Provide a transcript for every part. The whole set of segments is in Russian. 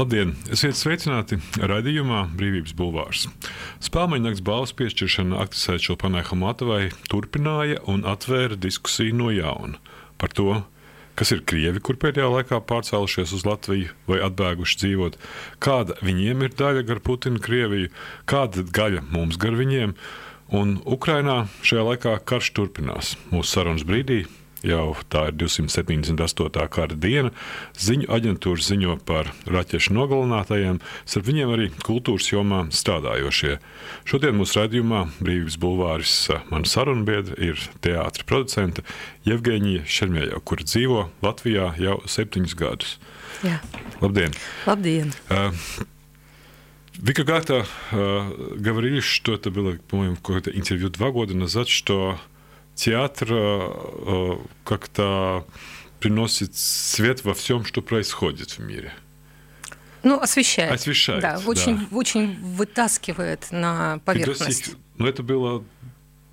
Labdien! Esiet sveicināti raidījumā Brīvības bulvārs. Spēlmeņa nakts balvas piešķiršana aktisē Čilpanai Hamatavai turpināja un atvēra diskusiju no jauna par to, kas ir krievi, kur pēdējā laikā pārcēlušies uz Latviju vai atbēguši dzīvot, kāda viņiem ir daļa gar Putinu Krieviju, kāda gaļa mums gar viņiem, un Ukrainā šajā laikā karš turpinās. Mūsu sarunas brīdī jau tā ir 278. kara diena. Ziņu aģentūra ziņo par raķešu nogalinātajiem, starp viņiem arī kultūras jomā strādājošie. Šodien mūsu raidījumā Brīvības bulvāris mana sarunbiedra ir teātris producente Jevgeņija Šermēja, kur dzīvo Latvijā jau septiņus gadus. Jā. Labdien! Labdien! Uh, вы когда-то э, говорили, что это было, по-моему, какое-то интервью два года назад, что театр э, как-то приносит свет во всем, что происходит в мире. Ну, освещает. Освещает. Да, очень, да. очень вытаскивает на поверхность. Сих, ну, это было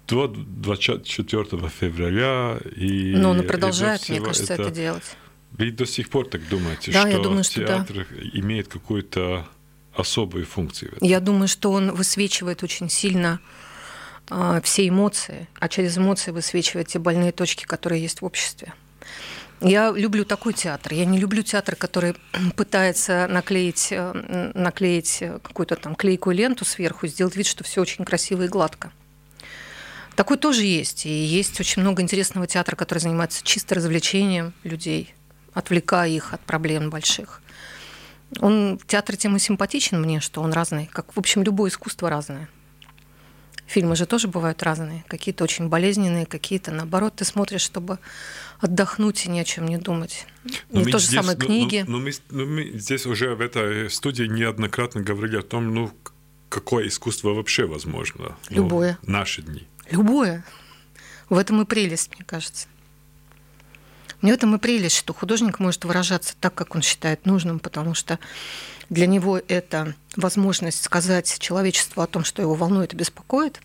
до 24 февраля. И, ну, он продолжает, мне кажется, это, это делать. Вы до сих пор так думаете, да, что я думаю, что театр да. имеет какую-то особую функцию? Я думаю, что он высвечивает очень сильно все эмоции, а через эмоции высвечивать те больные точки, которые есть в обществе. Я люблю такой театр. Я не люблю театр, который пытается наклеить, э, наклеить какую-то там клейкую ленту сверху, сделать вид, что все очень красиво и гладко. Такой тоже есть. И есть очень много интересного театра, который занимается чисто развлечением людей, отвлекая их от проблем больших. Он, театр тем и симпатичен мне, что он разный, как, в общем, любое искусство разное. Фильмы же тоже бывают разные. Какие-то очень болезненные, какие-то, наоборот, ты смотришь, чтобы отдохнуть и ни о чем не думать. Но и то же здесь, самое книги. Ну, ну, мы, ну, мы здесь уже в этой студии неоднократно говорили о том, ну, какое искусство вообще возможно. Ну, Любое. Ну, наши дни. Любое. В этом и прелесть, мне кажется. В этом и прелесть, что художник может выражаться так, как он считает нужным, потому что для него это возможность сказать человечеству о том, что его волнует и беспокоит,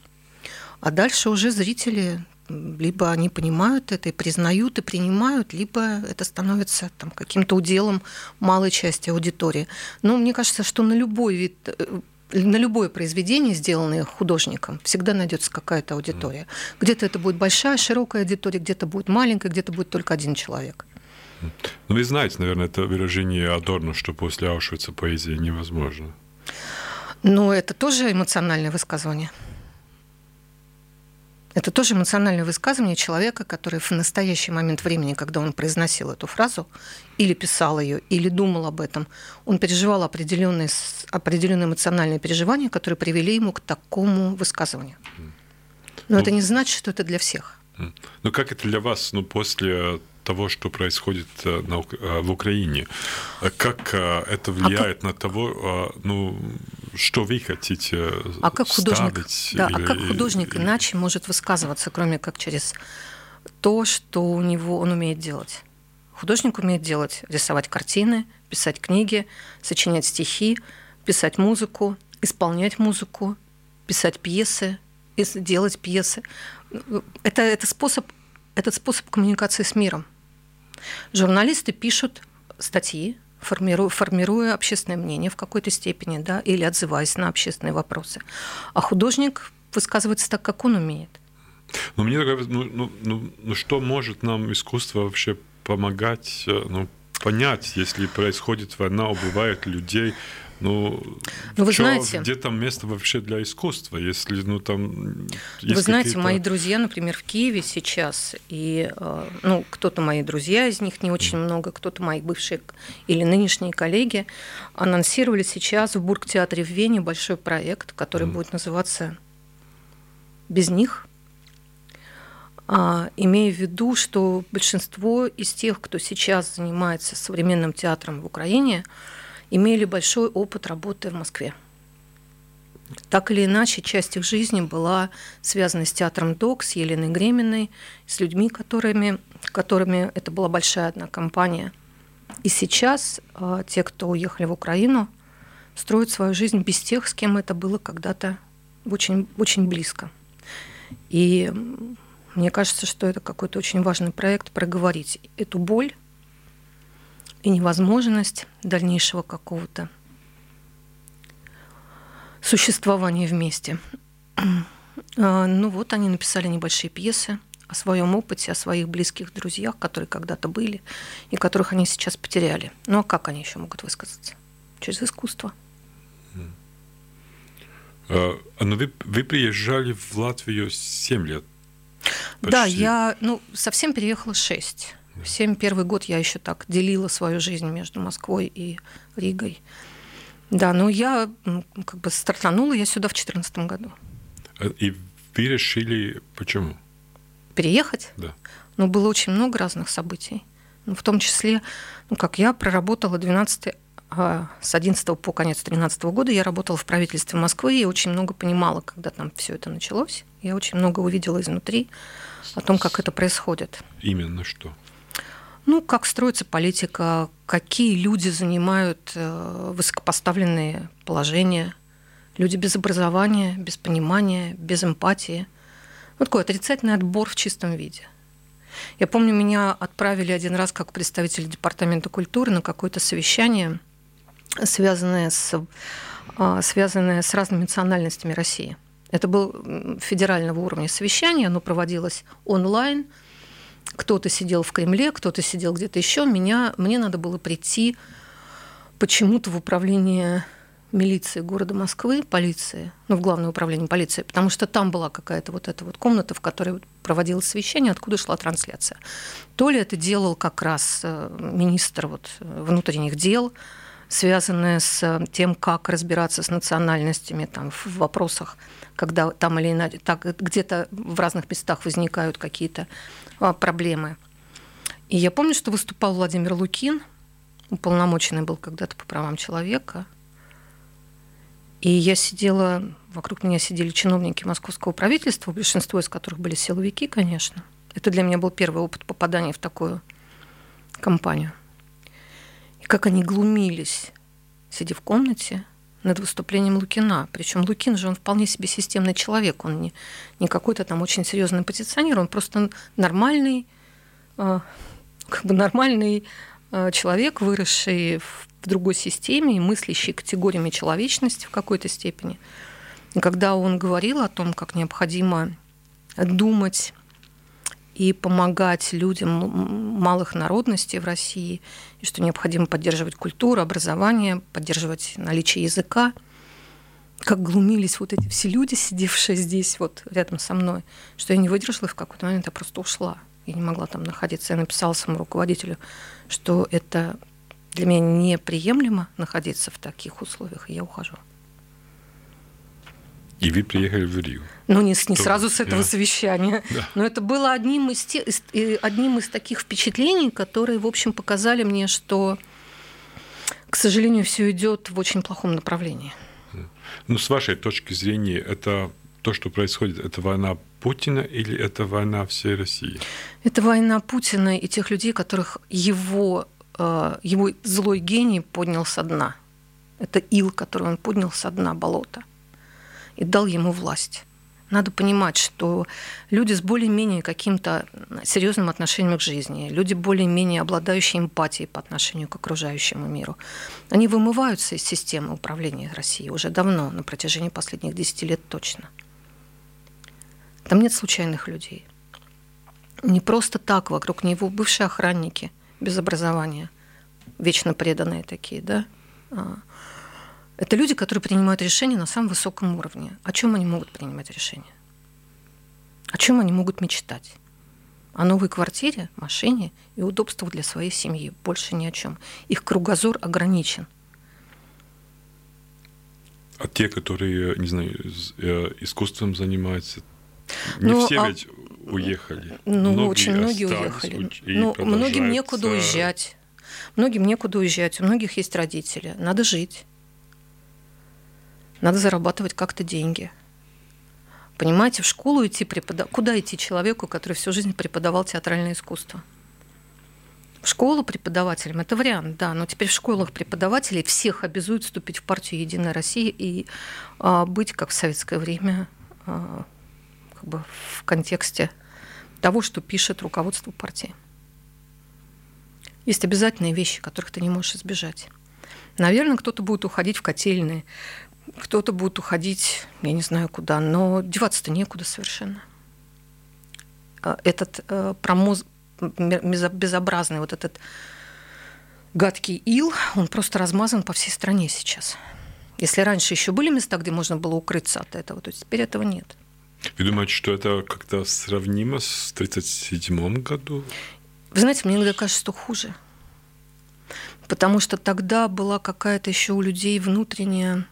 а дальше уже зрители либо они понимают это и признают и принимают, либо это становится там, каким-то уделом малой части аудитории. Но мне кажется, что на любой вид э, на любое произведение, сделанное художником, всегда найдется какая-то аудитория. Где-то это будет большая, широкая аудитория, где-то будет маленькая, где-то будет только один человек. Ну, вы знаете, наверное, это выражение Адорно, что после Аушвица поэзия невозможна. Ну, это тоже эмоциональное высказывание. Это тоже эмоциональное высказывание человека, который в настоящий момент времени, когда он произносил эту фразу, или писал ее, или думал об этом, он переживал определенные, определенные эмоциональные переживания, которые привели ему к такому высказыванию. Но ну, это не значит, что это для всех. Ну как это для вас, ну после того, что происходит э, на, э, в Украине. Как э, это влияет а как... на того, ну, что вы хотите а как художник, да, или... А как художник иначе может высказываться, кроме как через то, что у него он умеет делать? Художник умеет делать, рисовать картины, писать книги, сочинять стихи, писать музыку, исполнять музыку, писать пьесы, делать пьесы. Это, это способ, этот способ коммуникации с миром. Журналисты пишут статьи, формируя, формируя общественное мнение в какой-то степени, да, или отзываясь на общественные вопросы. А художник высказывается так, как он умеет. Ну, мне ну, ну, ну, ну что может нам искусство вообще помогать э, ну, понять, если происходит война, убивают людей, ну, ну вы чё, знаете, где там место вообще для искусства, если ну там. Вы знаете, мои друзья, например, в Киеве сейчас, и э, ну кто-то мои друзья из них не очень много, кто-то мои бывшие или нынешние коллеги анонсировали сейчас в Бургтеатре в Вене большой проект, который mm. будет называться "Без них". А, имея в виду, что большинство из тех, кто сейчас занимается современным театром в Украине, имели большой опыт работы в Москве. Так или иначе, часть их жизни была связана с театром ДОК, с Еленой Греминой, с людьми, которыми, которыми это была большая одна компания. И сейчас э, те, кто уехали в Украину, строят свою жизнь без тех, с кем это было когда-то очень, очень близко. И мне кажется, что это какой-то очень важный проект проговорить эту боль, и невозможность дальнейшего какого-то существования вместе. А, ну вот они написали небольшие пьесы о своем опыте, о своих близких друзьях, которые когда-то были и которых они сейчас потеряли. Ну а как они еще могут высказаться? Через искусство. А, а, но вы, вы приезжали в Латвию 7 лет. Почти. Да, я ну, совсем переехала 6. Да. 7 первый год я еще так делила свою жизнь между Москвой и Ригой. Да, но я как бы стартанула я сюда в 2014 году. А, и вы решили почему? Переехать? Да. Ну, было очень много разных событий. Ну, в том числе, ну, как я проработала 12 а, с 11 по конец 13 года я работала в правительстве Москвы и очень много понимала, когда там все это началось. Я очень много увидела изнутри о том, как это происходит. Именно что? Ну, как строится политика, какие люди занимают э, высокопоставленные положения, люди без образования, без понимания, без эмпатии. Вот такой отрицательный отбор в чистом виде. Я помню, меня отправили один раз как представитель департамента культуры на какое-то совещание, связанное с, а, связанное с разными национальностями России. Это был федерального уровня совещание, оно проводилось онлайн – кто-то сидел в Кремле, кто-то сидел где-то еще. Меня, мне надо было прийти почему-то в управление милиции города Москвы, полиции, ну, в главное управление полиции, потому что там была какая-то вот эта вот комната, в которой проводилось совещание, откуда шла трансляция. То ли это делал как раз э, министр вот внутренних дел, связанное с тем, как разбираться с национальностями там, в вопросах, когда там или иначе, так, где-то в разных местах возникают какие-то проблемы. И я помню, что выступал Владимир Лукин, уполномоченный был когда-то по правам человека. И я сидела, вокруг меня сидели чиновники московского правительства, большинство из которых были силовики, конечно. Это для меня был первый опыт попадания в такую компанию. И как они глумились, сидя в комнате, над выступлением Лукина. Причем Лукин же он вполне себе системный человек, он не, не какой-то там очень серьезный позиционер, он просто нормальный, э, как бы нормальный э, человек, выросший в другой системе и мыслящий категориями человечности в какой-то степени. И когда он говорил о том, как необходимо думать и помогать людям малых народностей в России, и что необходимо поддерживать культуру, образование, поддерживать наличие языка. Как глумились вот эти все люди, сидевшие здесь вот рядом со мной, что я не выдержала, и в какой-то момент я просто ушла. Я не могла там находиться. Я написала своему руководителю, что это для меня неприемлемо находиться в таких условиях, и я ухожу. И вы приехали в Рио. Ну, не, не сразу с этого да. совещания. Да. Но это было одним из, те, одним из таких впечатлений, которые, в общем, показали мне, что, к сожалению, все идет в очень плохом направлении. Ну, с вашей точки зрения, это то, что происходит, это война Путина или это война всей России? Это война Путина и тех людей, которых его, э, его злой гений поднял со дна. Это ил, который он поднял со дна болота и дал ему власть. Надо понимать, что люди с более-менее каким-то серьезным отношением к жизни, люди более-менее обладающие эмпатией по отношению к окружающему миру, они вымываются из системы управления Россией уже давно, на протяжении последних 10 лет точно. Там нет случайных людей. Не просто так вокруг него бывшие охранники без образования, вечно преданные такие, да, а, это люди, которые принимают решения на самом высоком уровне. О чем они могут принимать решения? О чем они могут мечтать? О новой квартире, машине и удобствах для своей семьи. Больше ни о чем. Их кругозор ограничен. А те, которые, не знаю, э, искусством занимаются, не ну, все а... ведь уехали. Ну, многие очень многие уехали. Ну, многим некуда уезжать. Многим некуда уезжать. У многих есть родители. Надо жить. Надо зарабатывать как-то деньги. Понимаете, в школу идти преподавать... Куда идти человеку, который всю жизнь преподавал театральное искусство? В школу преподавателям это вариант, да, но теперь в школах преподавателей всех обязуют вступить в партию Единая Россия и а, быть, как в советское время, а, как бы в контексте того, что пишет руководство партии. Есть обязательные вещи, которых ты не можешь избежать. Наверное, кто-то будет уходить в котельные, кто-то будет уходить, я не знаю куда, но деваться-то некуда совершенно. А, этот э, промоз... безобразный вот этот гадкий ил, он просто размазан по всей стране сейчас. Если раньше еще были места, где можно было укрыться от этого, то теперь этого нет. Вы думаете, что это как-то сравнимо с 1937 году? Вы знаете, мне иногда кажется, что хуже. Потому что тогда была какая-то еще у людей внутренняя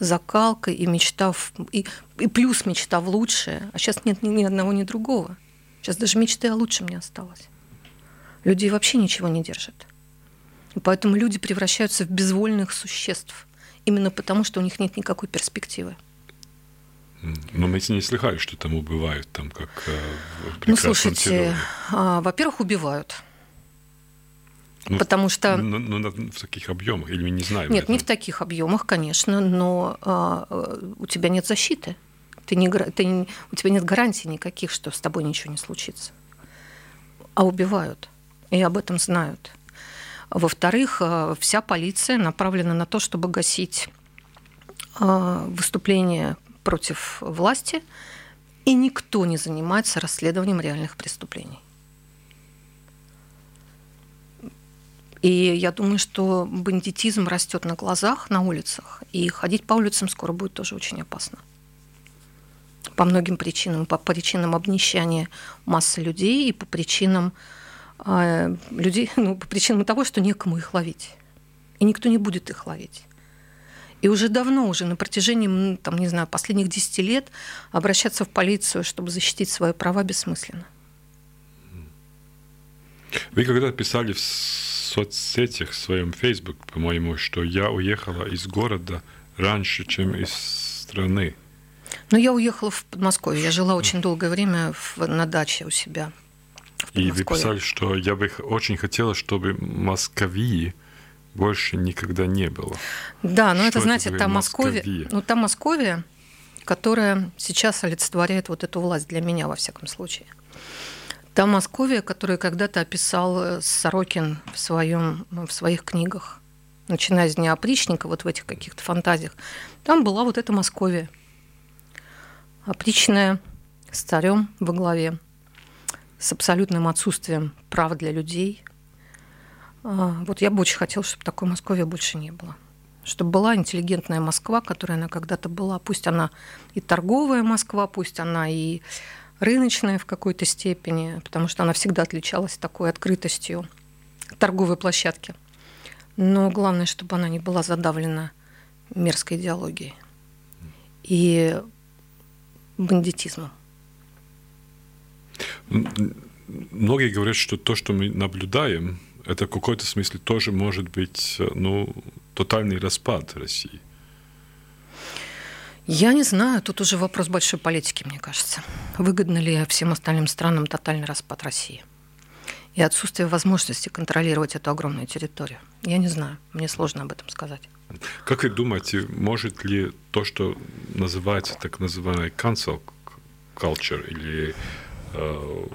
закалка и мечта, в, и, и плюс мечта в лучшее. А сейчас нет ни, ни одного, ни другого. Сейчас даже мечты о лучшем не осталось. Людей вообще ничего не держит. И поэтому люди превращаются в безвольных существ. Именно потому, что у них нет никакой перспективы. Но мы не слыхали, что там убивают, там как э, в Ну, слушайте, а, во-первых, убивают. Ну, потому что... Ну, ну, в таких объемах, или мы не знаем? Нет, не в таких объемах, конечно, но а, у тебя нет защиты. Ты не, ты, у тебя нет гарантий никаких, что с тобой ничего не случится. А убивают. И об этом знают. Во-вторых, а, вся полиция направлена на то, чтобы гасить а, выступления против власти, и никто не занимается расследованием реальных преступлений. И я думаю, что бандитизм растет на глазах, на улицах, и ходить по улицам скоро будет тоже очень опасно. По многим причинам, по причинам обнищания массы людей и по причинам э, людей, ну, по причинам того, что некому их ловить. И никто не будет их ловить. И уже давно, уже на протяжении, там, не знаю, последних 10 лет обращаться в полицию, чтобы защитить свои права, бессмысленно. Вы когда писали в соцсетях, в своем Facebook, по-моему, что я уехала из города раньше, чем из страны. Ну, я уехала в Подмосковье. Я жила очень долгое время в, на даче у себя. И вы писали, что я бы очень хотела, чтобы Москвии больше никогда не было. Да, но это, знаете, та Московия, ну, та Московия, которая сейчас олицетворяет вот эту власть для меня, во всяком случае. Та Московия, которую когда-то описал э, Сорокин в, своем, в своих книгах, начиная с Дня опричника, вот в этих каких-то фантазиях, там была вот эта Московия. Опричная, с царем во главе, с абсолютным отсутствием прав для людей – а, вот я бы очень хотела, чтобы такой Москвы больше не было. Чтобы была интеллигентная Москва, которая она когда-то была. Пусть она и торговая Москва, пусть она и рыночная в какой-то степени, потому что она всегда отличалась такой открытостью торговой площадки. Но главное, чтобы она не была задавлена мерзкой идеологией и бандитизмом. Многие говорят, что то, что мы наблюдаем, это в какой-то смысле тоже может быть ну, тотальный распад России. Я не знаю, тут уже вопрос большой политики, мне кажется. Выгодно ли всем остальным странам тотальный распад России? И отсутствие возможности контролировать эту огромную территорию. Я не знаю, мне сложно об этом сказать. Как вы думаете, может ли то, что называется так называемый cancel culture или э,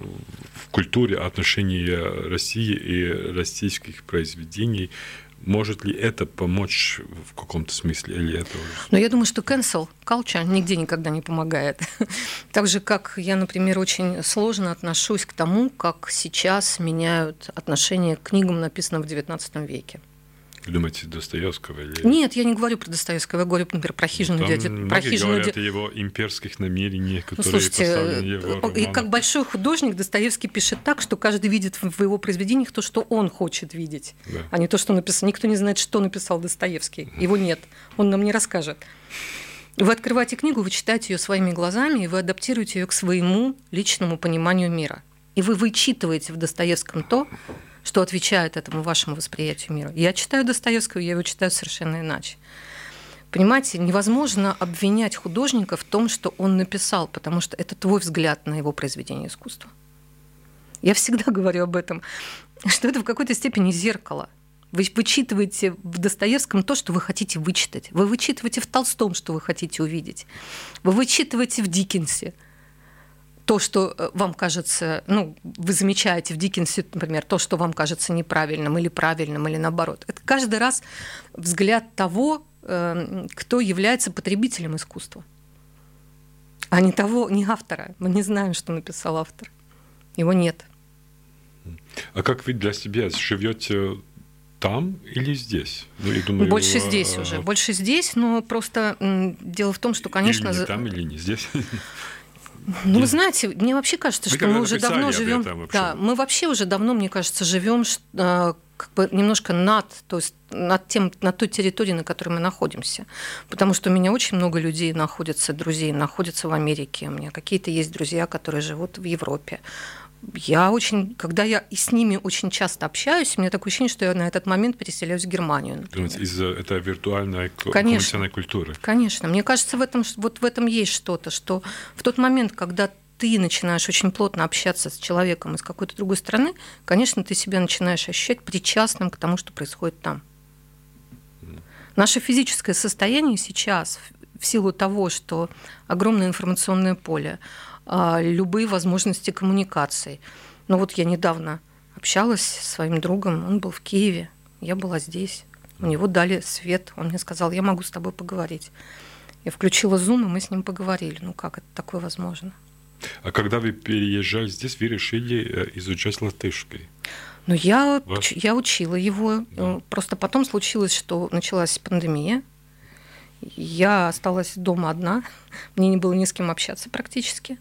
в культуре отношения России и российских произведений. Может ли это помочь в каком-то смысле или это Но я думаю, что cancel culture нигде никогда не помогает. Так же, как я, например, очень сложно отношусь к тому, как сейчас меняют отношение к книгам, написанным в XIX веке. Вы думаете, Достоевского? Или... Нет, я не говорю про Достоевского, я говорю, например, про хижину ну, дяди. Про хижину говорят дяди... о его имперских намерениях, ну, которые ну, слушайте, поставлены его И как большой художник Достоевский пишет так, что каждый видит в его произведениях то, что он хочет видеть, да. а не то, что написал. Никто не знает, что написал Достоевский. Его нет, он нам не расскажет. Вы открываете книгу, вы читаете ее своими глазами, и вы адаптируете ее к своему личному пониманию мира. И вы вычитываете в Достоевском то, что отвечает этому вашему восприятию мира. Я читаю Достоевского, я его читаю совершенно иначе. Понимаете, невозможно обвинять художника в том, что он написал, потому что это твой взгляд на его произведение искусства. Я всегда говорю об этом, что это в какой-то степени зеркало. Вы вычитываете в Достоевском то, что вы хотите вычитать. Вы вычитываете в Толстом, что вы хотите увидеть. Вы вычитываете в Диккенсе то, что э, вам кажется, ну, вы замечаете в Диккенсе, например, то, что вам кажется неправильным или правильным, или наоборот. Это каждый раз взгляд того, эм, кто является потребителем искусства, а не того, не автора. Мы не знаем, что написал автор. Его нет. А как вы для себя живете там или здесь? Ну, я думаю, больше здесь уже. Больше здесь, но просто дело в том, что, конечно... Или не там, или не здесь. Ну, вы знаете, мне вообще кажется, что мы уже давно живем. Да, мы вообще уже давно, мне кажется, живем а, как бы немножко над, то есть над, тем, над той территорией, на которой мы находимся. Потому что у меня очень много людей находятся, друзей, находятся в Америке. У меня какие-то есть друзья, которые живут в Европе я очень, когда я и с ними очень часто общаюсь, у меня такое ощущение, что я на этот момент переселяюсь в Германию. Из-за этой виртуальной Конечно. культуры. Конечно. Мне кажется, в этом, вот в этом есть что-то, что в тот момент, когда ты начинаешь очень плотно общаться с человеком из какой-то другой страны, конечно, ты себя начинаешь ощущать причастным к тому, что происходит там. Наше физическое состояние сейчас, в силу того, что огромное информационное поле, любые возможности коммуникации. Ну вот я недавно общалась с своим другом, он был в Киеве, я была здесь. У него дали свет, он мне сказал, я могу с тобой поговорить. Я включила Zoom, и мы с ним поговорили. Ну как это такое возможно? А когда вы переезжали здесь, вы решили э, изучать латышский? Ну, я, Ваш... я учила его. Да. Просто потом случилось, что началась пандемия. Я осталась дома одна, мне не было ни с кем общаться практически.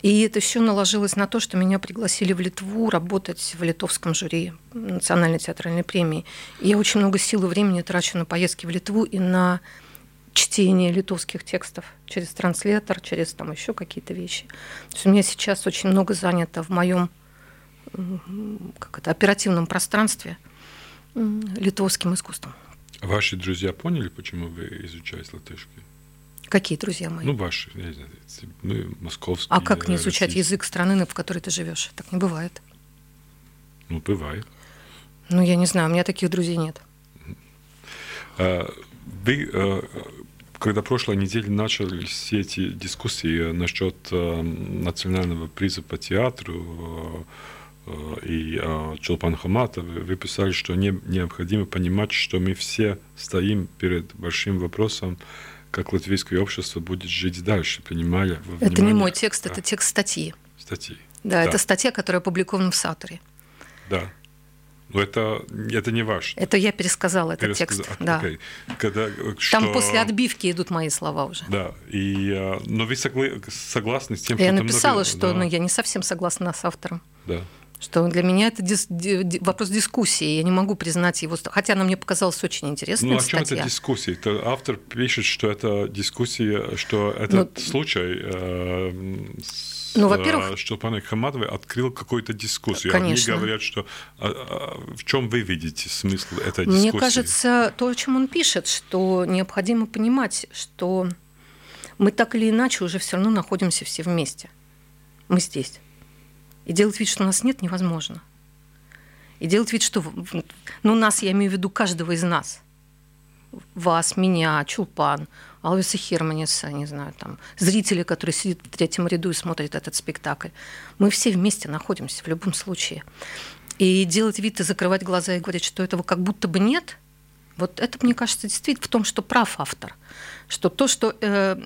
И это все наложилось на то, что меня пригласили в Литву работать в литовском жюри Национальной театральной премии. И я очень много сил и времени трачу на поездки в Литву и на чтение литовских текстов через транслятор, через там еще какие-то вещи. То есть у меня сейчас очень много занято в моем как это, оперативном пространстве литовским искусством. Ваши друзья поняли, почему вы изучаете латышский? Какие друзья мои? Ну, ваши, я не знаю, ну, московские. А как не изучать российские? язык страны, в которой ты живешь? Так не бывает. Ну, бывает. Ну, я не знаю, у меня таких друзей нет. А, вы, а, когда прошлой неделе начались все эти дискуссии насчет а, национального приза по театру, и Чулпан Хамата, вы писали, что не, необходимо понимать, что мы все стоим перед большим вопросом, как латвийское общество будет жить дальше, понимая... Это не мой текст, да. это текст статьи. Статьи. Да, да, это статья, которая опубликована в Саторе. Да. Но это, это не ваш. Это я пересказала этот Пересказ... текст. А, да. Okay. Когда, что... Там после отбивки идут мои слова уже. Да. И, но вы согла... согласны с тем, я что... Я написала, много... что да. ну, я не совсем согласна с автором. Да что для меня это дис, ди, вопрос дискуссии. Я не могу признать его, хотя она мне показалась очень интересной. Ну, о чем это дискуссия? То автор пишет, что это дискуссия, что этот ну, случай э, с, ну, во-первых, э, что пан Хаматовой открыл какую-то дискуссию. Конечно. Они говорят, что а, а, в чем вы видите смысл этой дискуссии? Мне кажется, то, о чем он пишет, что необходимо понимать, что мы так или иначе уже все равно находимся все вместе. Мы здесь. И делать вид, что нас нет, невозможно. И делать вид, что... Ну, нас, я имею в виду каждого из нас. Вас, меня, Чулпан, Алвиса Херманиса, не знаю, там, зрители, которые сидят в третьем ряду и смотрят этот спектакль. Мы все вместе находимся в любом случае. И делать вид и закрывать глаза и говорить, что этого как будто бы нет, вот это, мне кажется, действительно в том, что прав автор – что то, что э,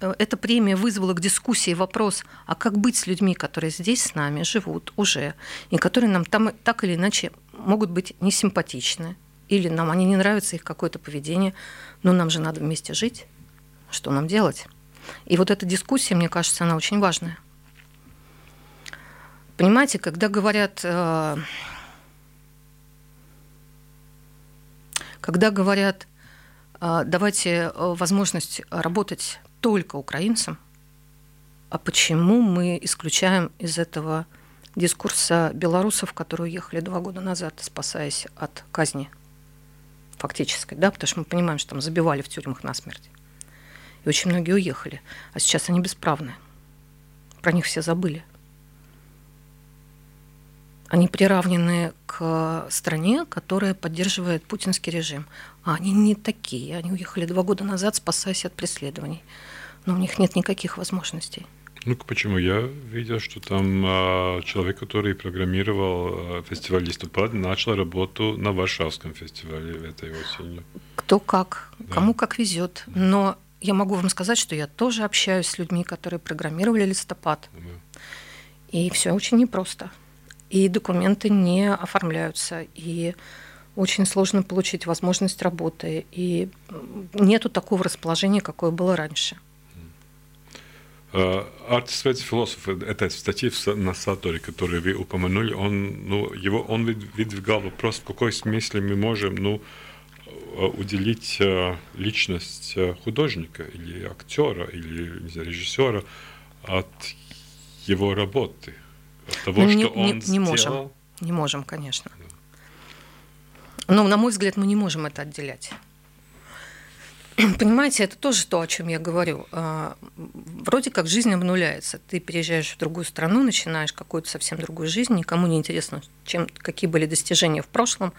э, эта премия вызвала к дискуссии вопрос, а как быть с людьми, которые здесь с нами живут уже, и которые нам там так или иначе могут быть несимпатичны, или нам они не нравятся, их какое-то поведение, но нам же надо вместе жить, что нам делать? И вот эта дискуссия, мне кажется, она очень важная. Понимаете, когда говорят, э, когда говорят, давайте э, возможность работать только украинцам, а почему мы исключаем из этого дискурса белорусов, которые уехали два года назад, спасаясь от казни фактической, да, потому что мы понимаем, что там забивали в тюрьмах насмерть. И очень многие уехали, а сейчас они бесправны. Про них все забыли. Они приравнены к стране, которая поддерживает путинский режим. А они не такие. Они уехали два года назад, спасаясь от преследований. Но у них нет никаких возможностей. Ну почему? Я видел, что там а, человек, который программировал а, фестиваль листопад, начал работу на Варшавском фестивале этой осенью. Кто как, да. кому как везет. Но я могу вам сказать, что я тоже общаюсь с людьми, которые программировали листопад. Да. И все очень непросто. И документы не оформляются. И очень сложно получить возможность работы. И нету такого расположения, какое было раньше. Артис Вец, философ, этой статьи на Саторе, которую вы упомянули, он, ну, его, он выдвигал вопрос, в какой смысле мы можем ну, уделить личность художника или актера или не знаю, режиссера от его работы, от того, ну, что не, он не, не сделал. Можем. Не можем, конечно. Но, на мой взгляд, мы не можем это отделять. Понимаете, это тоже то, о чем я говорю. А, вроде как жизнь обнуляется. Ты переезжаешь в другую страну, начинаешь какую-то совсем другую жизнь, никому не интересно, чем, какие были достижения в прошлом,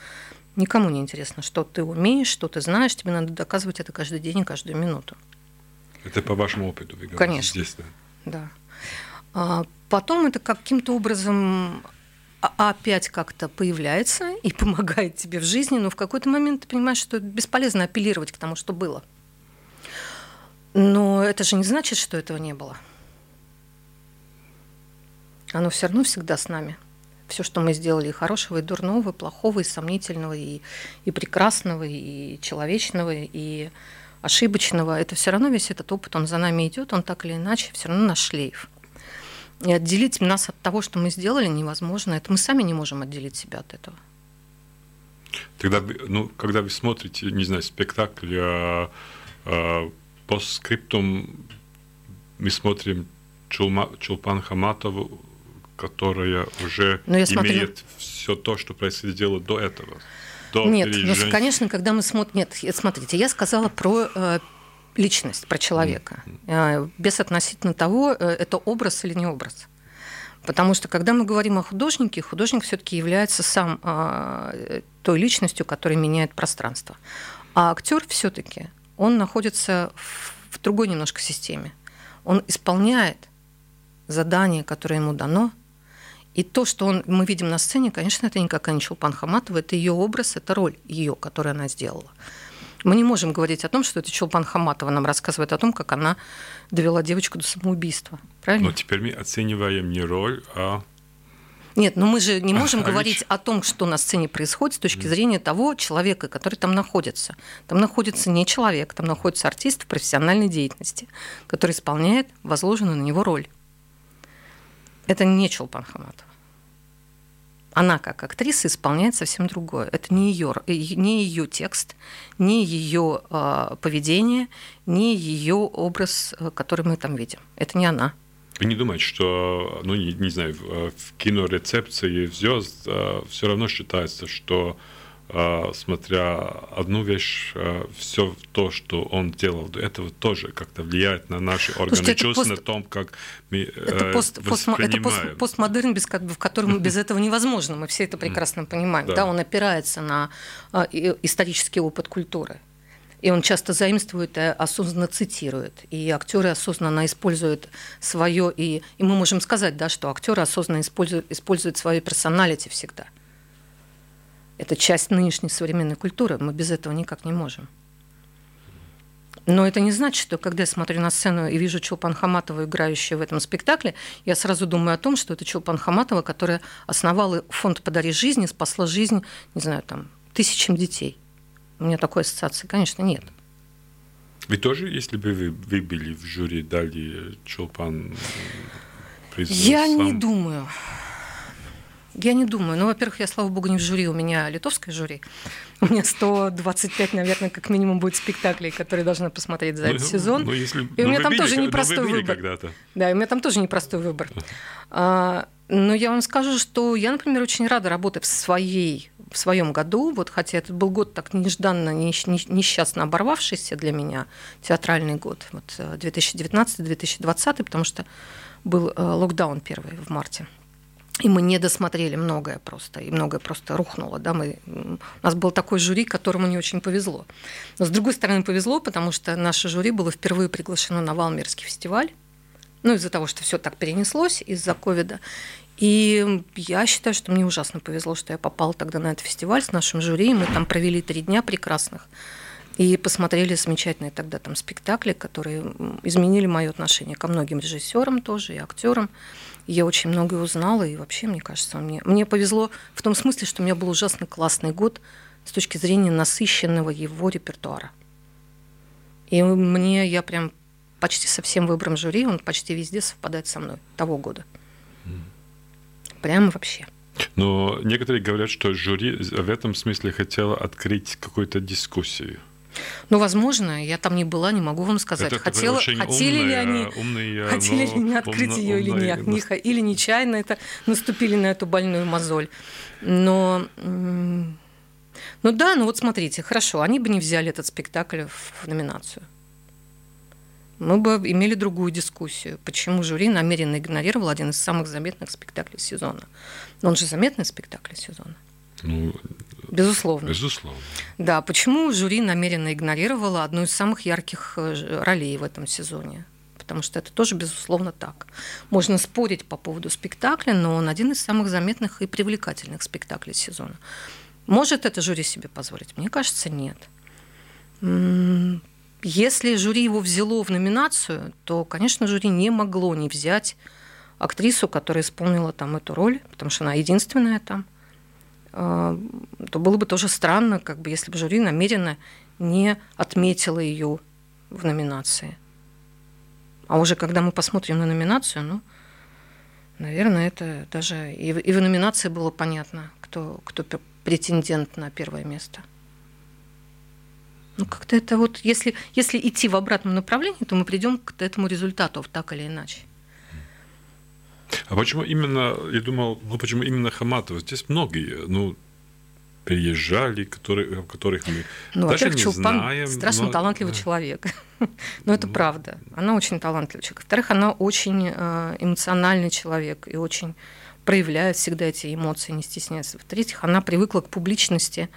никому не интересно, что ты умеешь, что ты знаешь, тебе надо доказывать это каждый день и каждую минуту. Это по вашему опыту, вы говорите Конечно. здесь, да? Да. А потом это каким-то образом опять как-то появляется и помогает тебе в жизни, но в какой-то момент ты понимаешь, что бесполезно апеллировать к тому, что было. Но это же не значит, что этого не было. Оно все равно всегда с нами. Все, что мы сделали и хорошего, и дурного, и плохого, и сомнительного, и, и прекрасного, и человечного, и ошибочного, это все равно весь этот опыт, он за нами идет, он так или иначе все равно наш шлейф. И отделить нас от того, что мы сделали, невозможно. Это мы сами не можем отделить себя от этого. Тогда, ну, когда вы смотрите, не знаю, спектакль а, а, по скриптум, мы смотрим Чулма, Чулпан Хаматову, которая уже Но ну, я имеет смотрю... все то, что происходило до этого. До Нет, ну, конечно, когда мы смотрим... Нет, смотрите, я сказала про э, личность, про человека, mm-hmm. без относительно того, э, это образ или не образ. Потому что когда мы говорим о художнике, художник все-таки является сам а, той личностью, которая меняет пространство. А актер все-таки он находится в, в другой немножко системе. Он исполняет задание, которое ему дано. И то, что он, мы видим на сцене, конечно, это никакая не Чулпан Хаматова, это ее образ, это роль ее, которую она сделала. Мы не можем говорить о том, что это Чулпан Хаматова нам рассказывает о том, как она довела девочку до самоубийства. Правильно? Но теперь мы оцениваем не роль, а нет, но мы же не можем а, говорить о том, что на сцене происходит с точки зрения того человека, который там находится. Там находится не человек, там находится артист в профессиональной деятельности, который исполняет возложенную на него роль. Это не Чулпан Хаматова она как актриса исполняет совсем другое. Это не ее, не ее текст, не ее э, поведение, не ее образ, э, который мы там видим. Это не она. Вы не думаете, что, ну, не, не знаю, в, в кинорецепции звезд э, все равно считается, что а, смотря одну вещь, а, все то, что он делал до этого, тоже как-то влияет на наши органы Слушайте, чувств, пост... на том, как мы это, э, пост, воспринимаем. это пост, постмодерн, без, в котором без этого невозможно. Мы все это прекрасно понимаем. Да. да, он опирается на исторический опыт культуры. И он часто заимствует и осознанно цитирует. И актеры осознанно используют свое. И, и мы можем сказать, да, что актеры осознанно используют, используют свою персоналити всегда. Это часть нынешней современной культуры. Мы без этого никак не можем. Но это не значит, что когда я смотрю на сцену и вижу Чулпан Хаматову, играющую в этом спектакле, я сразу думаю о том, что это Чулпан Хаматова, которая основала фонд «Подари жизни», спасла жизнь, не знаю, там, тысячам детей. У меня такой ассоциации, конечно, нет. Вы тоже, если бы вы, вы были в жюри, дали Чулпан приз? Я сам? не думаю. Я не думаю. Ну, во-первых, я, слава богу, не в жюри, у меня литовское жюри. У меня 125, наверное, как минимум будет спектаклей, которые должны посмотреть за ну, этот сезон. Ну, если... И у меня там тоже непростой выбор. Да, у меня там тоже непростой выбор. Но я вам скажу, что я, например, очень рада работать в своей в своем году, вот хотя это был год так нежданно, несчастно оборвавшийся для меня, театральный год, вот 2019-2020, э, потому что был э, локдаун первый в марте. И мы не досмотрели многое просто, и многое просто рухнуло. Да? Мы, у нас был такой жюри, которому не очень повезло. Но с другой стороны повезло, потому что наше жюри было впервые приглашено на Валмерский фестиваль Ну, из-за того, что все так перенеслось из-за ковида. И я считаю, что мне ужасно повезло, что я попала тогда на этот фестиваль с нашим жюри. Мы там провели три дня прекрасных. И посмотрели замечательные тогда там спектакли, которые изменили мое отношение ко многим режиссерам тоже и актерам. Я очень многое узнала, и вообще, мне кажется, мне, мне повезло в том смысле, что у меня был ужасно классный год с точки зрения насыщенного его репертуара. И мне, я прям почти со всем выбором жюри, он почти везде совпадает со мной того года. Прямо вообще. Но некоторые говорят, что жюри в этом смысле хотело открыть какую-то дискуссию. Ну, возможно, я там не была, не могу вам сказать. Это Хотела, хотели умная, ли они, умная, хотели ли они открыть ее или умная, нет, не, или нечаянно это наступили на эту больную мозоль. Но, ну да, ну вот смотрите, хорошо, они бы не взяли этот спектакль в номинацию. Мы бы имели другую дискуссию, почему жюри намеренно игнорировал один из самых заметных спектаклей сезона. Он же заметный спектакль сезона. Ну, Безусловно. Безусловно. Да, почему жюри намеренно игнорировало одну из самых ярких э, ролей в этом сезоне? Потому что это тоже, безусловно, так. Можно спорить по поводу спектакля, но он один из самых заметных и привлекательных спектаклей сезона. Может это жюри себе позволить? Мне кажется, нет. Если жюри его взяло в номинацию, то, конечно, жюри не могло не взять актрису, которая исполнила там эту роль, потому что она единственная там – то было бы тоже странно, как бы, если бы жюри намеренно не отметило ее в номинации. А уже когда мы посмотрим на номинацию, ну, наверное, это даже и в, и в номинации было понятно, кто, кто претендент на первое место. Ну, как-то это вот, если, если идти в обратном направлении, то мы придем к этому результату так или иначе. А почему именно, я думал, ну почему именно Хаматова? Здесь многие, ну, приезжали, которые, которых мы ну, даже не Чулпан знаем. страшно но... талантливый человек. но это ну. правда. Она очень талантливый человек. Во-вторых, она очень э, эмоциональный человек и очень проявляет всегда эти эмоции, не стесняется. В-третьих, она привыкла к публичности,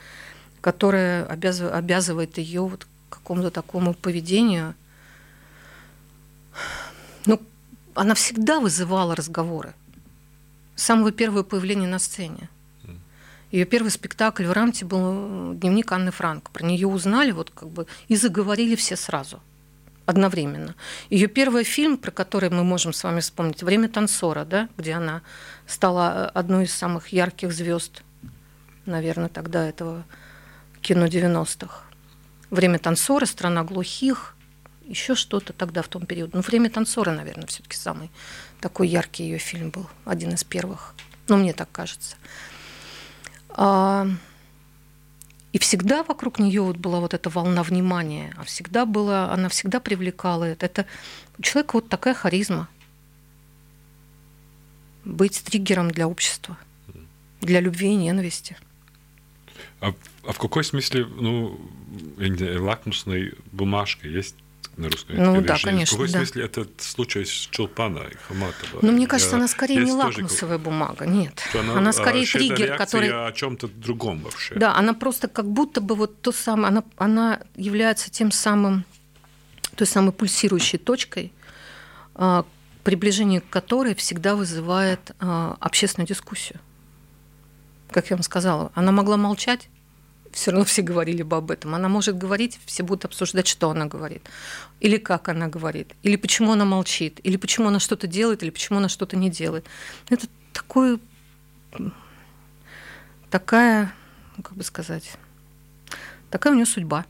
которая обязывает, обязывает ее вот к какому-то такому поведению. Ну, она всегда вызывала разговоры. С самого первого появления на сцене. Ее первый спектакль в Рамте был дневник Анны Франк. Про нее узнали вот как бы и заговорили все сразу, одновременно. Ее первый фильм, про который мы можем с вами вспомнить, «Время танцора», да, где она стала одной из самых ярких звезд, наверное, тогда этого кино 90-х. «Время танцора», «Страна глухих», еще что-то тогда в том периоде. Ну, «Время танцора», наверное, все-таки самый такой яркий ее фильм был, один из первых. Ну, мне так кажется. А, и всегда вокруг нее вот была вот эта волна внимания, а всегда была, она всегда привлекала это. Это у человека вот такая харизма. Быть триггером для общества, для любви и ненависти. А, а в какой смысле, ну, лакмусной бумажкой есть на русском языке. Ну да, конечно. В каком да. смысле этот случай с Чулпана и Хаматова? Ну, мне кажется, она скорее не лакмусовая тоже... бумага, нет. Она, она скорее триггер, который... о чем-то другом вообще. Да, она просто как будто бы вот то самое, она, она является тем самым, той самой пульсирующей точкой, а, приближение к которой всегда вызывает а, общественную дискуссию. Как я вам сказала, она могла молчать, все равно все говорили бы об этом. Она может говорить, все будут обсуждать, что она говорит, или как она говорит, или почему она молчит, или почему она что-то делает, или почему она что-то не делает. Это такой, такая, ну, как бы сказать, такая у нее судьба.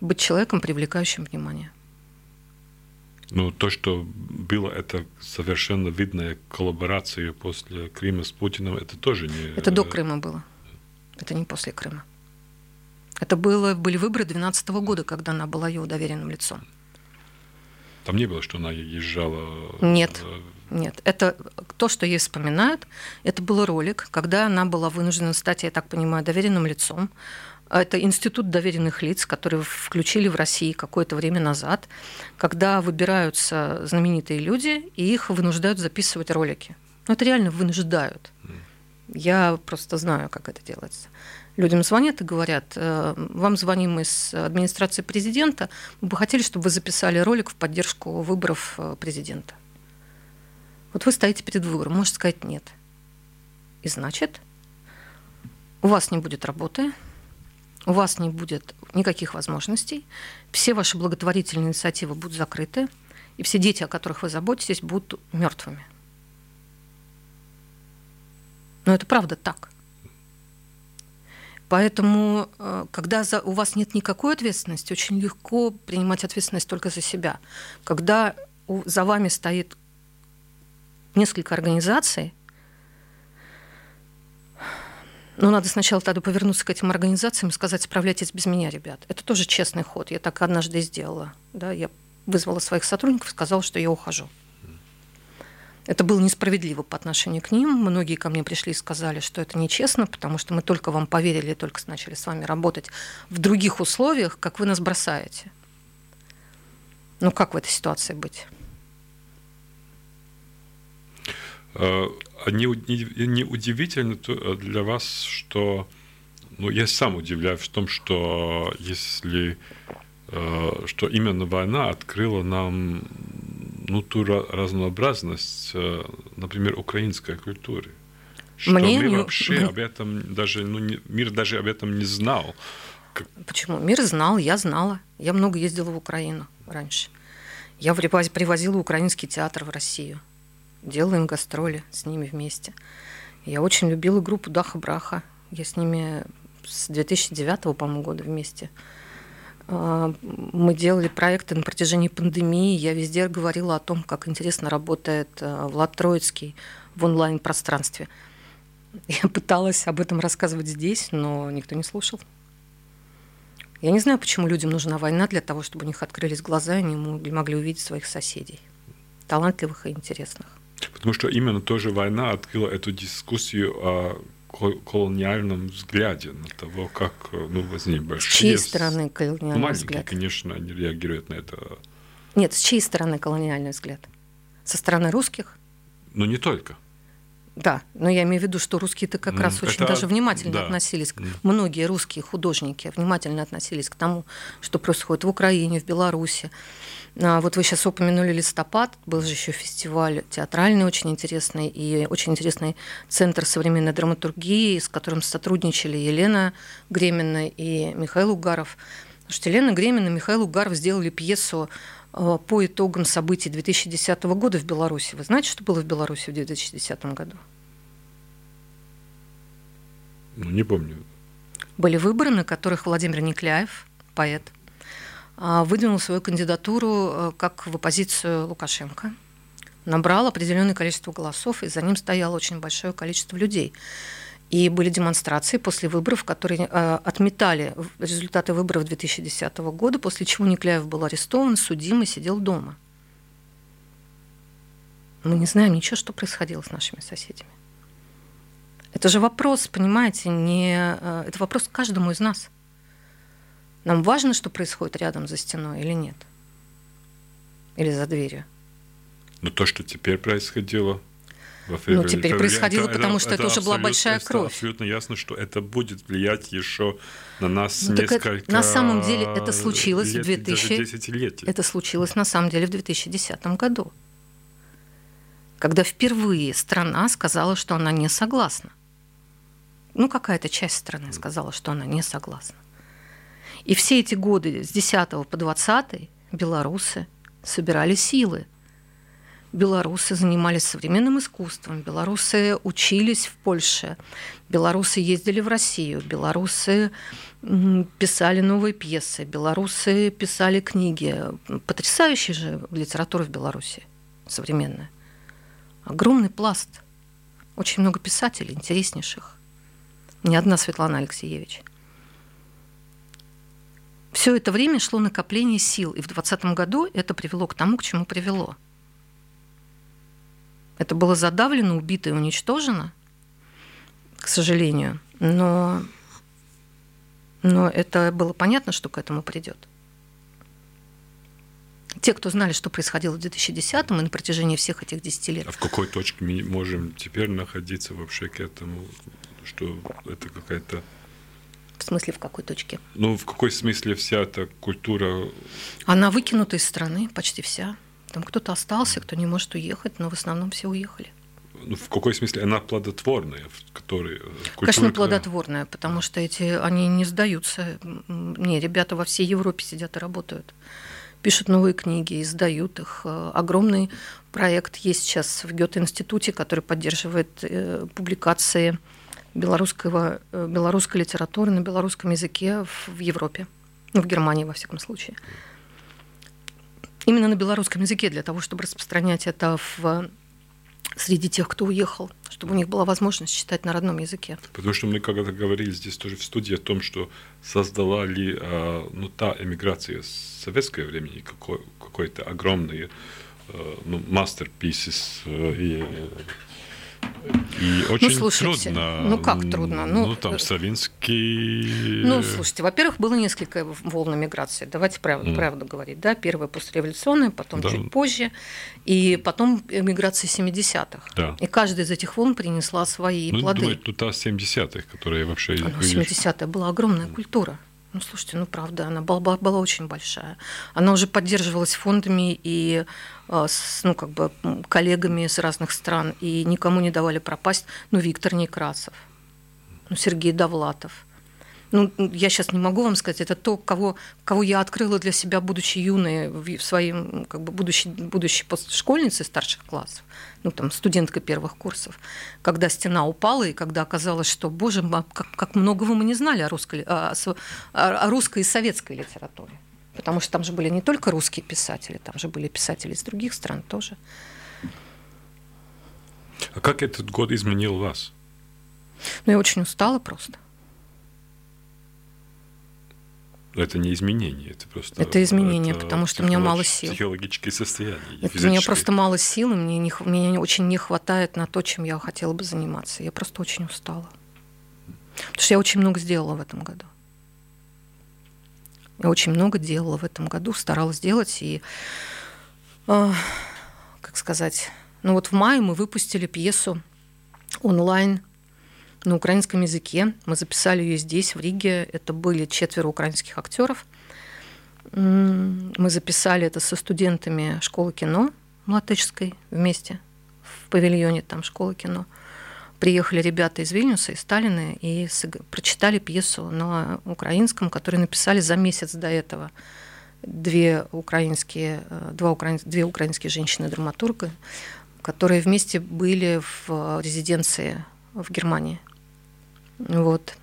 Быть человеком, привлекающим внимание. Ну, то, что было, это совершенно видная коллаборация после Крыма с Путиным, это тоже не... Это до Крыма было. Это не после Крыма. Это было, были выборы 2012 года, когда она была его доверенным лицом. Там не было, что она езжала... Нет, нет. Это то, что ей вспоминают. Это был ролик, когда она была вынуждена стать, я так понимаю, доверенным лицом. Это институт доверенных лиц, который включили в России какое-то время назад, когда выбираются знаменитые люди, и их вынуждают записывать ролики. Ну, это реально вынуждают. Я просто знаю, как это делается. Людям звонят и говорят, э, вам звоним из администрации президента, мы бы хотели, чтобы вы записали ролик в поддержку выборов э, президента. Вот вы стоите перед выбором, можете сказать нет. И значит, у вас не будет работы, у вас не будет никаких возможностей, все ваши благотворительные инициативы будут закрыты, и все дети, о которых вы заботитесь, будут мертвыми. Но это правда так. Поэтому, э, когда у вас нет никакой ответственности, очень легко принимать ответственность только за себя. Когда за вами стоит несколько организаций, но надо сначала тогда повернуться к этим организациям и сказать, справляйтесь без меня, ребят. Это тоже честный ход. Я так однажды сделала. Да? Я вызвала своих сотрудников сказала, что я ухожу. Это было несправедливо по отношению к ним. Многие ко мне пришли и сказали, что это нечестно, потому что мы только вам поверили, только начали с вами работать в других условиях, как вы нас бросаете. Ну как в этой ситуации быть? Не, не, не удивительно э, для вас, что ну, я сам удивляюсь в том, что если э, что именно война открыла нам ну, ту разнообразность, э, например, украинской культуры. Что Мне мы не... вообще об этом даже, ну, не, мир даже об этом не знал. Почему? Мир знал, я знала. Я много ездила в Украину раньше. Я привозила украинский театр в Россию делаем гастроли с ними вместе. Я очень любила группу Даха Браха. Я с ними с 2009, по-моему, года вместе. А, мы делали проекты на протяжении пандемии. Я везде говорила о том, как интересно работает а, Влад Троицкий в онлайн-пространстве. Я пыталась об этом рассказывать здесь, но никто не слушал. Я не знаю, почему людям нужна война для того, чтобы у них открылись глаза, и они могли увидеть своих соседей, талантливых и интересных. Потому что именно тоже война открыла эту дискуссию о колониальном взгляде на того, как ну, возник большие... С чьей стороны колониальный маленькие, взгляд? конечно, они реагируют на это. Нет, с чьей стороны колониальный взгляд? Со стороны русских? Ну, не только. Да, но я имею в виду, что русские-то как mm, раз очень даже внимательно да. относились, mm. многие русские художники внимательно относились к тому, что происходит в Украине, в Беларуси. А, вот вы сейчас упомянули листопад, был же еще фестиваль театральный очень интересный и очень интересный центр современной драматургии, с которым сотрудничали Елена Гремина и Михаил Угаров. Потому что Елена Гремина и Михаил Угаров сделали пьесу а, по итогам событий 2010 года в Беларуси. Вы знаете, что было в Беларуси в 2010 году? Ну, не помню. Были выборы, на которых Владимир Никляев, поэт, выдвинул свою кандидатуру э, как в оппозицию Лукашенко. Набрал определенное количество голосов, и за ним стояло очень большое количество людей. И были демонстрации после выборов, которые э, отметали результаты выборов 2010 года, после чего Никляев был арестован, судим и сидел дома. Мы не знаем ничего, что происходило с нашими соседями. Это же вопрос, понимаете, не... Э, это вопрос каждому из нас – нам важно, что происходит рядом за стеной или нет? Или за дверью? Но то, что теперь происходило во Ну, теперь происходило, это, потому что это, это уже была большая кровь. Абсолютно ясно, что это будет влиять еще на нас ну, несколько это, На самом деле это случилось лет, в 2000... Это случилось на самом деле в 2010 году, когда впервые страна сказала, что она не согласна. Ну, какая-то часть страны сказала, что она не согласна. И все эти годы, с 10 по 20 белорусы собирали силы. Белорусы занимались современным искусством, белорусы учились в Польше, белорусы ездили в Россию, белорусы писали новые пьесы, белорусы писали книги. Потрясающая же литература в Беларуси современная. Огромный пласт. Очень много писателей, интереснейших. Не одна Светлана Алексеевич. Все это время шло накопление сил, и в 2020 году это привело к тому, к чему привело. Это было задавлено, убито и уничтожено, к сожалению, но, но это было понятно, что к этому придет. Те, кто знали, что происходило в 2010 и на протяжении всех этих 10 лет. А в какой точке мы можем теперь находиться вообще к этому, что это какая-то В смысле, в какой точке? Ну, в какой смысле вся эта культура? Она выкинута из страны, почти вся. Там кто-то остался, кто не может уехать, но в основном все уехали. Ну, в какой смысле она плодотворная, в которой э, культура, Конечно, плодотворная, потому что эти они не сдаются. Не, ребята во всей Европе сидят и работают. Пишут новые книги, издают их. Э, огромный проект есть сейчас в Гёте-институте, который поддерживает э, публикации белорусского, э, белорусской литературы на белорусском языке в Европе, ну, в Германии, во всяком случае. Именно на белорусском языке, для того, чтобы распространять это в среди тех, кто уехал, чтобы у них была возможность читать на родном языке. Потому что мы когда-то говорили здесь тоже в студии о том, что создала ли а, ну, та эмиграция с советское времени какой, какой-то огромный э, ну, masterpieces э, и и очень ну, слушайте, трудно. Ну как трудно? Ну, ну там Савинский. Ну, слушайте, во-первых, было несколько волн миграции. Давайте правду, mm. правду говорить. Да? Первая послереволюционная, потом да. чуть позже, и потом миграция 70-х. Да. И каждая из этих волн принесла свои ну, плоды. Ну, та 70-х, которая вообще... Ну, 70-е была огромная культура. Ну, слушайте, ну правда, она была, была очень большая. Она уже поддерживалась фондами и а, с, ну, как бы, коллегами с разных стран, и никому не давали пропасть. Ну, Виктор Некрасов, ну, Сергей Довлатов. Ну, я сейчас не могу вам сказать, это то, кого, кого я открыла для себя, будучи юной, в своим, как бы, будущей, будущей школьницей старших классов ну, там, студентка первых курсов, когда стена упала, и когда оказалось, что, боже как, как многого мы не знали о русской, о, о русской и советской литературе. Потому что там же были не только русские писатели, там же были писатели из других стран тоже. А как этот год изменил вас? Ну, я очень устала просто. Это не изменение, это просто... Это изменение, это потому что у меня мало сил. Психологическое состояние. Это у меня просто мало сил, и мне, не, мне очень не хватает на то, чем я хотела бы заниматься. Я просто очень устала. Потому что я очень много сделала в этом году. Я очень много делала в этом году, старалась делать. И, э, как сказать, ну вот в мае мы выпустили пьесу онлайн на украинском языке. Мы записали ее здесь, в Риге. Это были четверо украинских актеров. Мы записали это со студентами школы кино Млатычской вместе в павильоне там школы кино. Приехали ребята из Вильнюса, из Сталина, и прочитали пьесу на украинском, которую написали за месяц до этого две украинские, э, два украин, две украинские женщины-драматурга, которые вместе были в резиденции в Германии. Вот.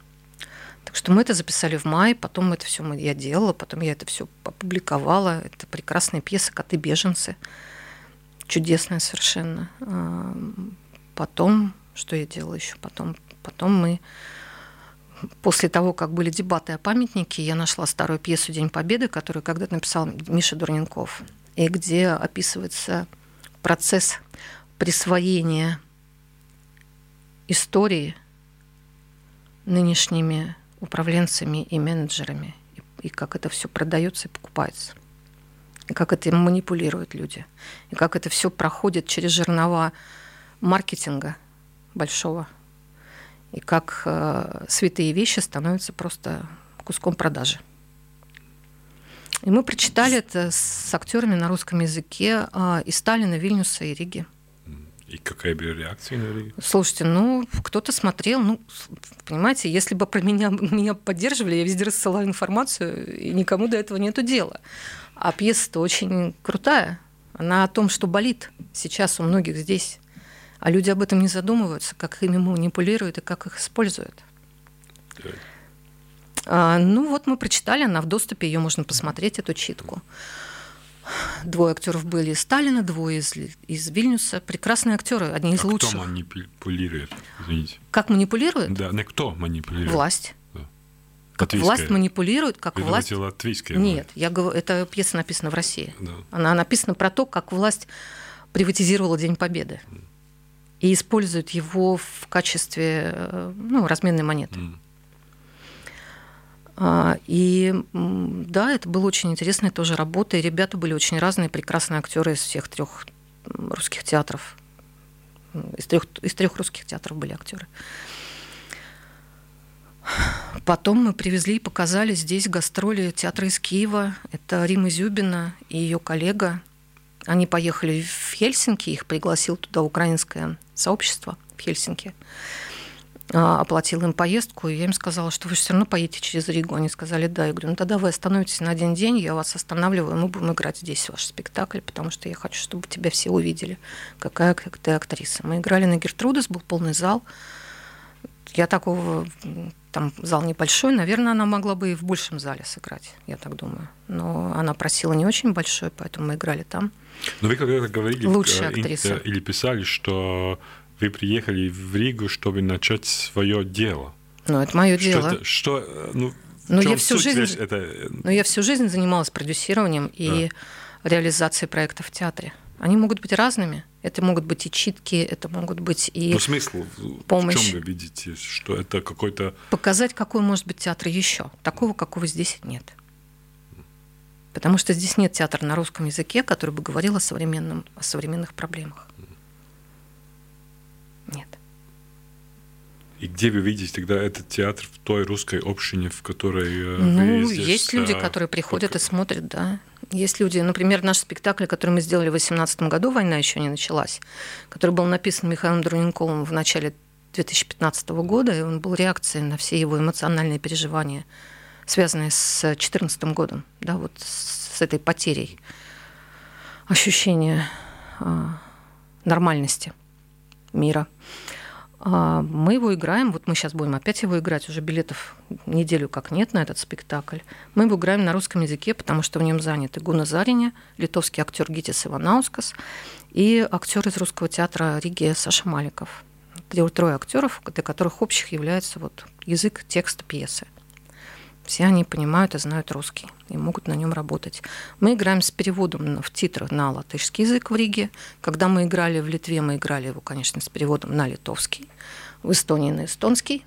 Так что мы это записали в мае, потом это все я делала, потом я это все опубликовала. Это прекрасная пьеса «Коты-беженцы». Чудесная совершенно. А, потом, что я делала еще? Потом, потом мы после того, как были дебаты о памятнике, я нашла старую пьесу «День Победы», которую когда-то написал Миша Дурненков, и где описывается процесс присвоения истории – нынешними управленцами и менеджерами, и, и как это все продается и покупается, и как это манипулируют люди, и как это все проходит через жернова маркетинга большого, и как э, святые вещи становятся просто куском продажи. И мы прочитали это с актерами на русском языке э, и Сталина, Вильнюса, и Риги. И какая была реакция на Риге? Слушайте, ну, кто-то смотрел, ну, понимаете, если бы про меня, меня поддерживали, я везде рассылаю информацию, и никому до этого нету дела. А пьеса-то очень крутая. Она о том, что болит сейчас у многих здесь. А люди об этом не задумываются, как ими манипулируют и как их используют. Да. А, ну вот мы прочитали, она в доступе, ее можно посмотреть, эту читку. Двое актеров были из Сталина, двое из, из Вильнюса. Прекрасные актеры, одни из а лучших. Кто манипулирует? Извините. Как манипулирует? Да, не кто манипулирует? Власть. Да. Как власть манипулирует, как Вы власть. латвийская. Нет, я говорю, эта пьеса написана в России. Да. Она написана про то, как власть приватизировала День Победы и использует его в качестве э, ну, разменной монеты. Mm. А, и да, это было очень интересная тоже работа, и ребята были очень разные, прекрасные актеры из всех трех русских театров. Из трех, из трех русских театров были актеры. Потом мы привезли и показали здесь гастроли театра из Киева. Это Рима Зюбина и ее коллега. Они поехали в Хельсинки, их пригласил туда украинское сообщество в Хельсинки. А, оплатил им поездку, и я им сказала, что вы все равно поедете через Ригу. Они сказали, да. Я говорю, ну тогда вы остановитесь на один день, я вас останавливаю, мы будем играть здесь ваш спектакль, потому что я хочу, чтобы тебя все увидели, какая ты актриса. Мы играли на Гертрудес, был полный зал. Я такого, там зал небольшой, наверное, она могла бы и в большем зале сыграть, я так думаю. Но она просила не очень большой, поэтому мы играли там. Но вы когда-то говорили Лучшая актриса. или писали, что вы приехали в Ригу, чтобы начать свое дело. Ну, это мое дело. Это, что, ну, но я всю жизнь, это... но я всю жизнь занималась продюсированием и да. реализацией проектов в театре. Они могут быть разными. Это могут быть и читки, это могут быть и Но смысл помощь. в чем вы видите, что это какой-то... Показать, какой может быть театр еще. Такого, какого здесь нет. Потому что здесь нет театра на русском языке, который бы говорил о, современном, о современных проблемах. Нет. И где вы видите тогда этот театр в той русской общине, в которой э, ну, вы здесь, есть люди, которые приходят как... и смотрят, да. Есть люди, например, наш спектакль, который мы сделали в 2018 году, «Война еще не началась», который был написан Михаилом Друненковым в начале 2015 года, и он был реакцией на все его эмоциональные переживания, связанные с 2014 годом, да, вот с этой потерей ощущения а, нормальности мира. А, мы его играем, вот мы сейчас будем опять его играть, уже билетов неделю как нет на этот спектакль. Мы его играем на русском языке, потому что в нем заняты Гуна Зариня, литовский актер Гитис Иванаускас и актер из русского театра Риги Саша Маликов. Трое актеров, для которых общих является вот язык текста пьесы. Все они понимают и знают русский и могут на нем работать. Мы играем с переводом в титрах на латышский язык в Риге. Когда мы играли в Литве, мы играли его, конечно, с переводом на литовский, в Эстонии на эстонский.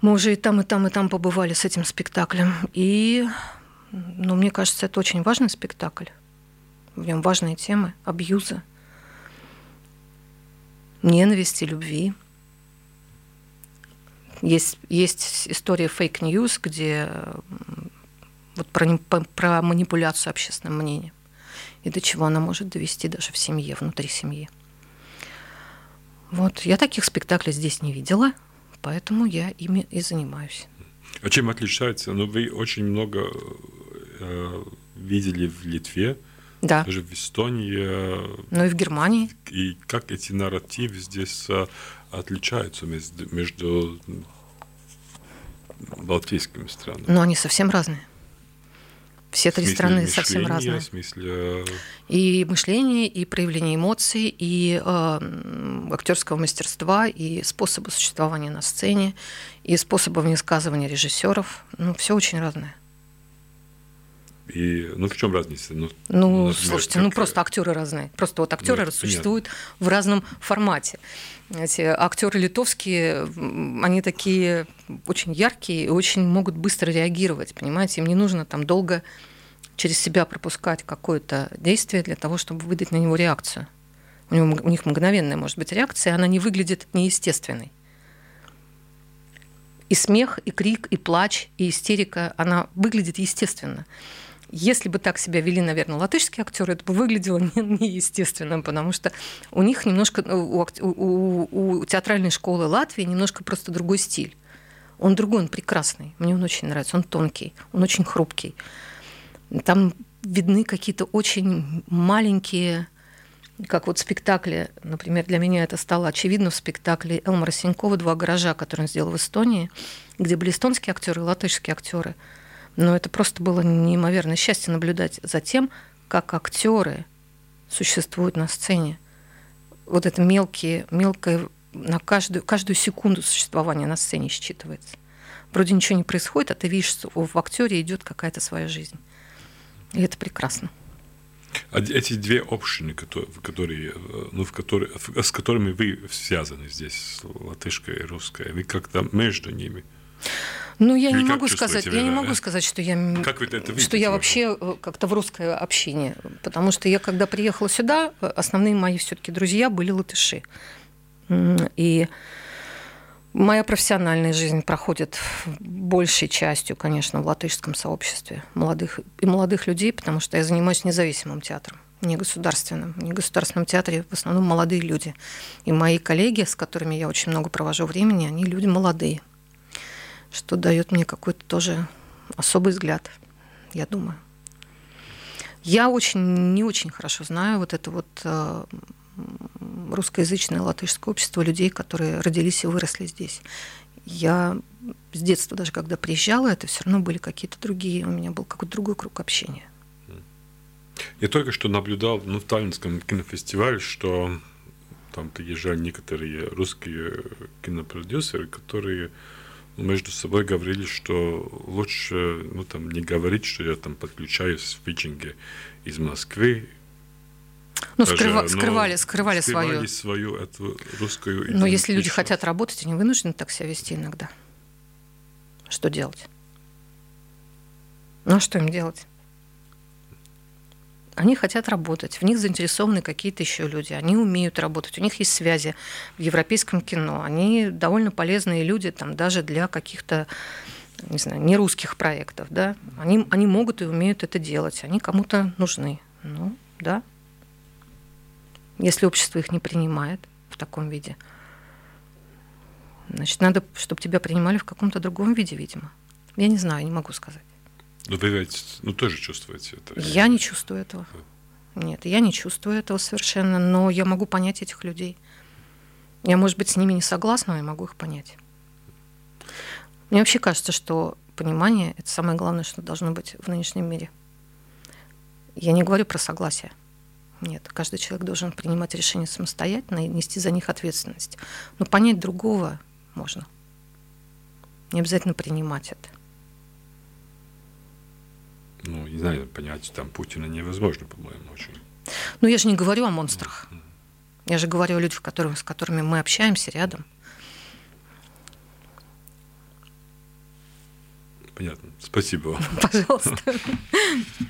Мы уже и там, и там, и там побывали с этим спектаклем. И, ну, мне кажется, это очень важный спектакль. В нем важные темы абьюза, ненависти, любви – есть, есть история fake news, где вот про, про манипуляцию общественным мнением и до чего она может довести даже в семье, внутри семьи. Вот. Я таких спектаклей здесь не видела, поэтому я ими и занимаюсь. А чем отличается? Ну, вы очень много э, видели в Литве, да. даже в Эстонии. Э, ну и в Германии. И как эти нарративы здесь э, отличаются между, между балтийскими странами. Но они совсем разные. Все три страны совсем разные. В смысле... И мышление, и проявление эмоций, и э, актерского мастерства, и способы существования на сцене, и способы высказывания режиссеров. Ну, все очень разное. И, ну, в чем разница? Ну, ну например, слушайте, как... ну просто актеры разные. Просто вот актеры ну, существуют понятно. в разном формате. Эти актеры литовские, они такие очень яркие и очень могут быстро реагировать, понимаете? Им не нужно там долго через себя пропускать какое-то действие для того, чтобы выдать на него реакцию. У, него, у них мгновенная может быть реакция, она не выглядит неестественной. И смех, и крик, и плач, и истерика, она выглядит естественно. Если бы так себя вели, наверное, латышские актеры, это бы выглядело неестественно, потому что у них немножко, у, у, у театральной школы Латвии немножко просто другой стиль. Он другой, он прекрасный. Мне он очень нравится. Он тонкий, он очень хрупкий. Там видны какие-то очень маленькие, как вот спектакли, например, для меня это стало очевидно в спектакле Элмара Синькова «Два гаража», который он сделал в Эстонии, где были эстонские актеры и латышские актеры – но это просто было неимоверное счастье наблюдать за тем, как актеры существуют на сцене. Вот это мелкие, мелкое на каждую, каждую секунду существования на сцене считывается. Вроде ничего не происходит, а ты видишь, что в актере идет какая-то своя жизнь. И это прекрасно. А эти две общины, которые, ну, в которые, с которыми вы связаны здесь, латышская и русская, вы как-то между ними? Ну, я Или не могу сказать, я не могу сказать, что я, как вы это видите, что я вообще э, как-то в русское общение, потому что я, когда приехала сюда, основные мои все-таки друзья были латыши. И Моя профессиональная жизнь проходит большей частью, конечно, в латышском сообществе молодых и молодых людей, потому что я занимаюсь независимым театром, не государственным. В негосударственном театре в основном молодые люди. И мои коллеги, с которыми я очень много провожу времени, они люди молодые, что дает мне какой-то тоже особый взгляд, я думаю. Я очень, не очень хорошо знаю вот это вот э, русскоязычное латышское общество людей, которые родились и выросли здесь. Я с детства даже когда приезжала, это все равно были какие-то другие, у меня был какой-то другой круг общения. Я только что наблюдал ну, в Таллинском кинофестивале, что там приезжали некоторые русские кинопродюсеры, которые между собой говорили, что лучше ну, там, не говорить, что я там подключаюсь в питчинге из Москвы, ну, Даже, скрыва, скрывали, скрывали, скрывали свою. свою эту русскую Но если люди хотят работать, они вынуждены так себя вести иногда. Что делать? Ну, а что им делать? Они хотят работать, в них заинтересованы какие-то еще люди, они умеют работать, у них есть связи в европейском кино, они довольно полезные люди там даже для каких-то не знаю, не русских проектов, да, они, они могут и умеют это делать, они кому-то нужны, ну, да, если общество их не принимает в таком виде, значит, надо, чтобы тебя принимали в каком-то другом виде, видимо. Я не знаю, не могу сказать. Но вы ведь ну, тоже чувствуете это? Я не чувствую этого. Нет, я не чувствую этого совершенно, но я могу понять этих людей. Я, может быть, с ними не согласна, но я могу их понять. Мне вообще кажется, что понимание – это самое главное, что должно быть в нынешнем мире. Я не говорю про согласие. Нет, каждый человек должен принимать решения самостоятельно и нести за них ответственность. Но понять другого можно. Не обязательно принимать это. Ну, не знаю, понять там Путина невозможно, по-моему, очень. Ну, я же не говорю о монстрах. Я же говорю о людях, которых, с которыми мы общаемся рядом. Понятно. Спасибо вам. Пожалуйста.